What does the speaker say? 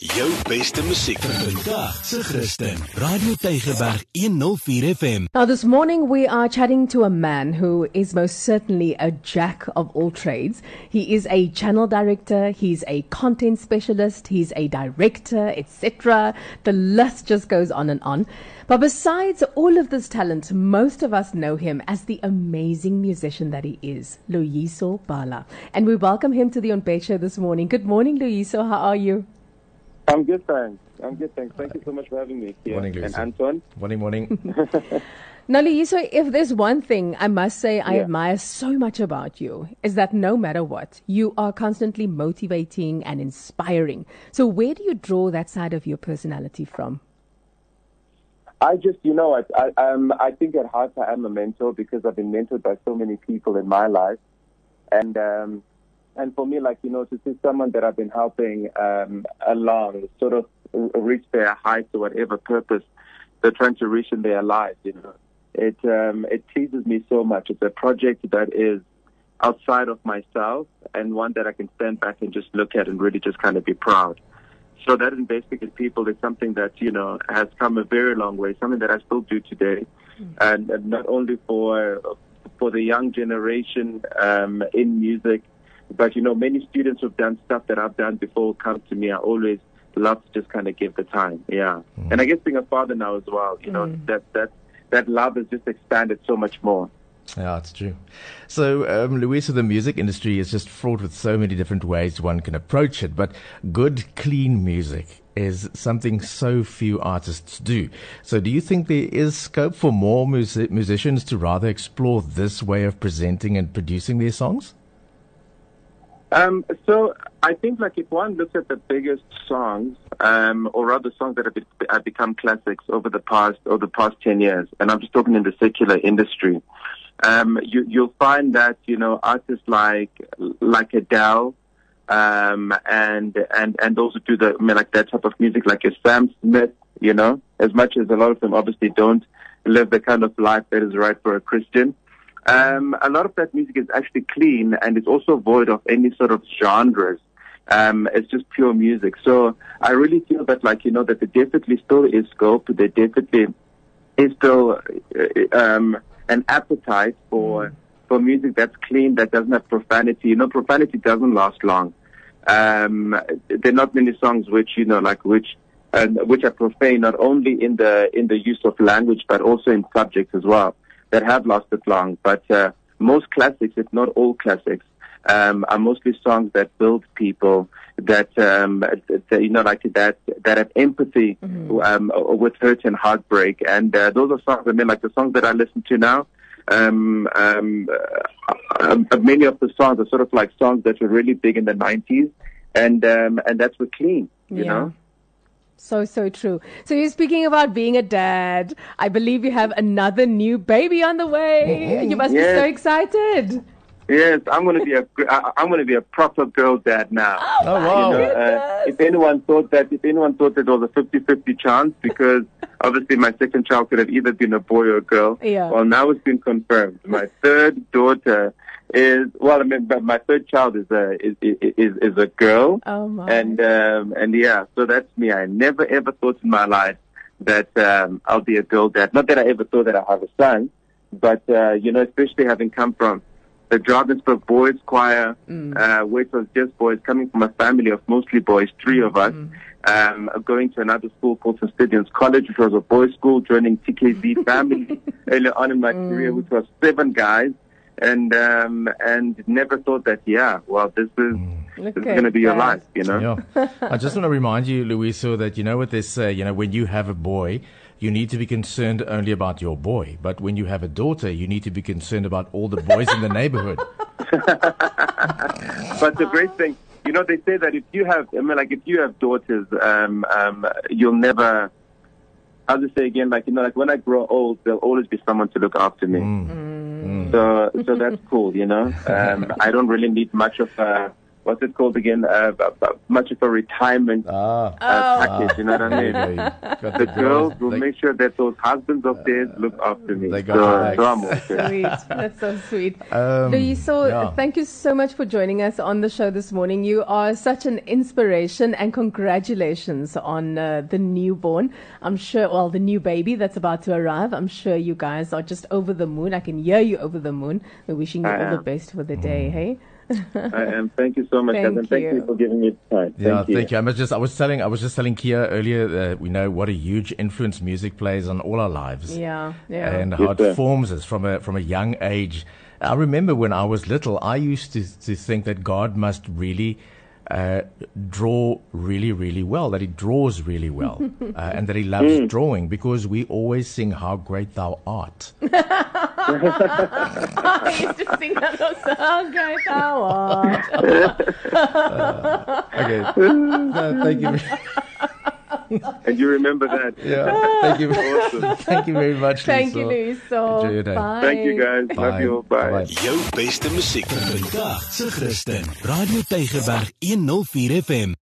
Jou beste musiek vandag se Christen. Radio Tygerberg 104 FM. Now, this morning we are chatting to a man who is most certainly a jack of all trades. He is a channel director, he's a content specialist, he's a director, etc. The list just goes on and on. But besides all of this talent, most of us know him as the amazing musician that he is, Loyiso Bala. And we welcome him to the On Show this morning. Good morning, Loyiso. How are you? I'm good, thanks. I'm good, thanks. Thank you so much for having me here. Morning, and Lucy. Anton. Morning, morning. Now, Loyiso, if there's one thing I must say I Yeah. admire so much about you, is that no matter what, you are constantly motivating and inspiring. So, where do you draw that side of your personality from? I just, you know, I, I, um, I think at heart I am a mentor because I've been mentored by so many people in my life, and um, and for me, like you know, to see someone that I've been helping um, along, sort of reach their heights or whatever purpose they're trying to reach in their lives, you know, it um, it pleases me so much. It's a project that is outside of myself and one that I can stand back and just look at and really just kind of be proud. So that investing in people is something that you know has come a very long way. Something that I still do today, and, and not only for for the young generation um, in music, but you know many students who've done stuff that I've done before come to me. I always love to just kind of give the time, yeah. And I guess being a father now as well, you know that that that love has just expanded so much more. yeah, it's true. So, um, Loyiso, the music industry is just fraught with so many different ways one can approach it, but good, clean music is something so few artists do. So, do you think there is scope for more music- musicians to rather explore this way of presenting and producing their songs? Um, so I think like if one looks at the biggest songs, um, or rather songs that have, be- have become classics over the past over the past ten years, and I'm just talking in the secular industry, um, you, you'll find that you know artists like like Adele, um, and and and those who do the I mean, like that type of music, like a Sam Smith, you know, as much as a lot of them obviously don't live the kind of life that is right for a Christian. Um, a lot of that music is actually clean and it's also void of any sort of genres. Um, it's just pure music. So I really feel that, like, you know, that there definitely still is scope. There definitely is still uh, um, an appetite for for music that's clean, that doesn't have profanity. You know, profanity doesn't last long. Um, there are not many songs which, you know, like which and which are profane not only in the in the use of language but also in subjects as well that have lasted long. But uh, most classics, if not all classics, um, are mostly songs that build people that, um, that you know like that that have empathy um, with hurt and heartbreak. And uh, those are songs. I mean, like the songs that I listen to now. Um, um, uh, uh, many of the songs are sort of like songs that were really big in the 90s, and um, and that's were clean. You know. So, so true. So, you're speaking about being a dad. I believe you have another new baby on the way. You must be so excited. Yes, I'm gonna be a gr- I- I'm gonna be a proper girl dad now. Oh, wow. You know, uh, if anyone thought that, if anyone thought that there was a 50-50 chance, because obviously my second child could have either been a boy or a girl. Yeah. Well, now it's been confirmed. My third daughter is well, I mean, but my third child is a is is is a girl. Oh, my. And um and yeah, so that's me. I never ever thought in my life that um I'll be a girl dad. Not that I ever thought that I have a son, but uh, you know, especially having come from the Drakensberg Boys Choir, uh, which was just boys, coming from a family of mostly boys, three of us, um, going to another school called St. Stephen's College, which was a boys' school, joining TKZee family earlier on in my career, which was seven guys, and um, and never thought that, yeah, well, this is Look this is going to be your that. life, you know. Yeah. I just want to remind you, Loyiso, that you know what they say, you know, when you have a boy, you need to be concerned only about your boy. But when you have a daughter, you need to be concerned about all the boys in the neighborhood. But the great thing, you know, they say that if you have, I mean, like if you have daughters, um, um, you'll never. I'll just say again, like you know, like when I grow old, there'll always be someone to look after me. So, so that's cool, you know. Um, I don't really need much of a what's it called again? Uh, b- b- much of a retirement Ah, uh, package. You know what I mean? there. The girls will they- make sure that those husbands of theirs look after me. they got so, your back. so I'm okay. Sweet. That's so sweet. Um, Louis, so yeah. thank you so much for joining us on the show this morning. You are such an inspiration and congratulations on uh, the newborn. I'm sure, well, the new baby that's about to arrive. I'm sure you guys are just over the moon. I can hear you over the moon. We're wishing you I all the best for the day, Mm. hey? I am. Thank you so much, Thank guys, and thank you. you for giving me the time. Yeah, thank you. I was just I was telling I was just telling Kia earlier that we know what a huge influence music plays on all our lives. Yeah, yeah. And how Yes, sir. it forms us from a from a young age. I remember when I was little, I used to to think that God must really uh, draw really, really well, that He draws really well, uh, and that He loves Hmm. drawing because we always sing, How Great Thou Art. I used to sing that song, guys. How are- Okay. No, thank you. And you remember that. Yeah, thank you. Awesome. Thank you very much. Thank you, Lisa. Louis. So, Enjoy your day. bye. Thank you, guys. Bye. Love you. Bye. Bye-bye. Jou beste musiek vandag se Christen. Radio Tygerberg 104 FM.